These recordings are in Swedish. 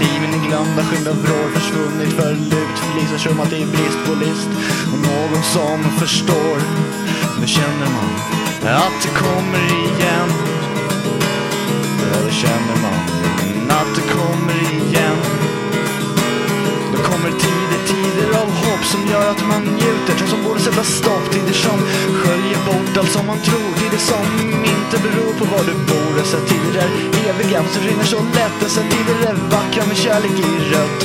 liven är glömda, skymda vrår försvunnit för lukt, förlisar tjummat i det är brist på list och någon som förstår. Nu känner man att det kommer igen. Ja, det känner man att det kommer igen. Då kommer tider, tider av hopp som gör att man njuter. trots som borde sätta stopp, tider som allt som man tror. Tider som inte beror på var du bor. Dessa tider är eviga, fast rinner så lätt. Dessa tider är vackra med kärlek i rött.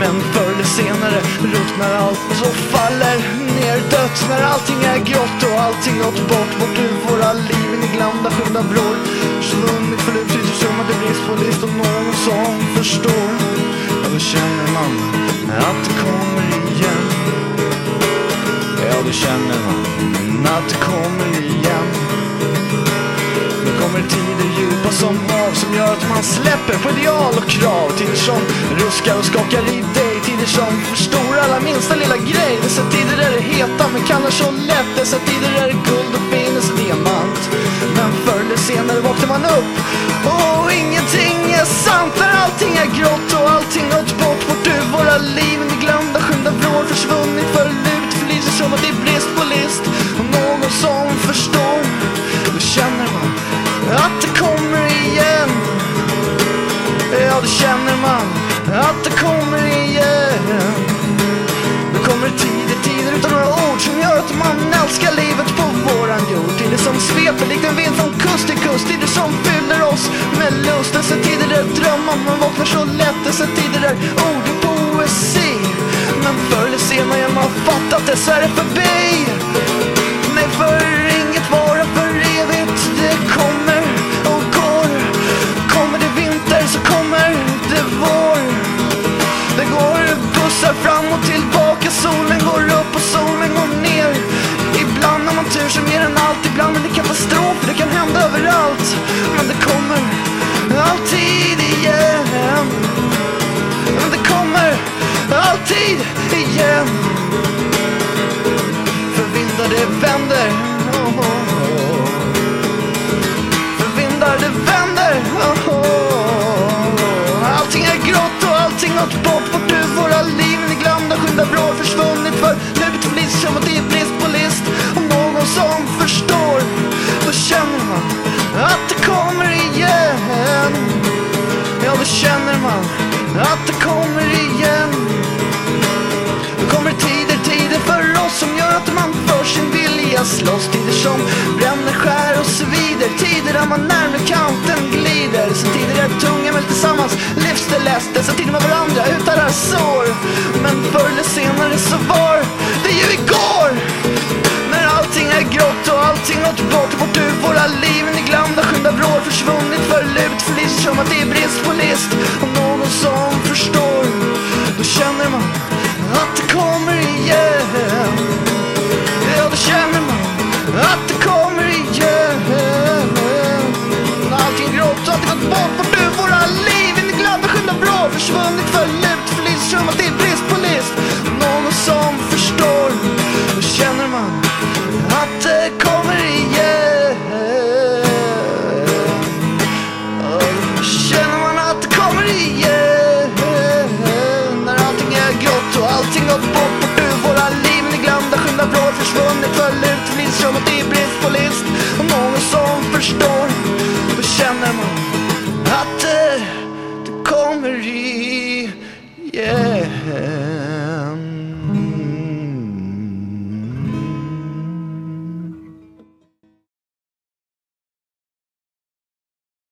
Men förr eller senare ruttnar allt och så faller ner dött. När allting är grått och allting gått bort. Bort ur våra liv in i glömda skymda vrår. Försvunnit förut, tycks som att det brist på list och någon som förstår. Ja, då känner man att det kommer igen. Ja, då känner man att det kommer igen. Nu kommer tider djupa som hav som gör att man släpper på ideal och krav. Tider som ruskar och skakar i dig. Tider som förstorar alla minsta lilla grej. Dessa tider är det heta men kallar så lätt. Dessa tider är det guld och finnes diamant. Men förr eller senare vaknar man upp och ingen som förstår. Då känner man att det kommer igen. Ja, då känner man att det kommer igen. Nu kommer det tider, tider utan några ord som gör att man älskar livet på våran jord. Tider som sveper likt en vind från kust till kust. Tider som fyller oss med lust. Dessa tider är drömmar, man vaknar så lätt. Dessa tider är ord är poesi. Men förr eller senare har man fattat dessa är det förbi. Kanske mer än allt. Ibland är det katastrof. Det kan hända överallt. Men det kommer alltid igen. Men det kommer alltid igen. För vindar det vänder. Oh, oh. För vindar det vänder. Oh. Allting är grått och allting har gått bort. Vårt du, våra liv. Ni glömda skynda bra, försvunnit för som förstår, då känner man att det kommer igen. Ja, då känner man att det kommer igen. Då kommer tider, tider för oss som gör att man för sin vilja slåss. Tider som bränner, skär och svider. Tider där man närmare kanten glider. Så tider är tunga men tillsammans lyfts det läst Dessa tider med varandra utarrar sår. Men förr eller senare så var det ju igår. Liven i glömda skymda vrår. Försvunnit för lut, förlist som att det är brist på list. Och någon som förstår, då känner man att det kommer igen. Ja, då känner man att det kommer igen. När allting grått och allting gått bort. vart nu våra liv, in i glömda skymda vrår. Försvunnit för lut, förlist som att det är brist på list. Och någon som förstår, då känner man att allting har allting gått bort Bort ur våra liv, ni glömda skymda blå Försvunnit. Föll ut, finns som att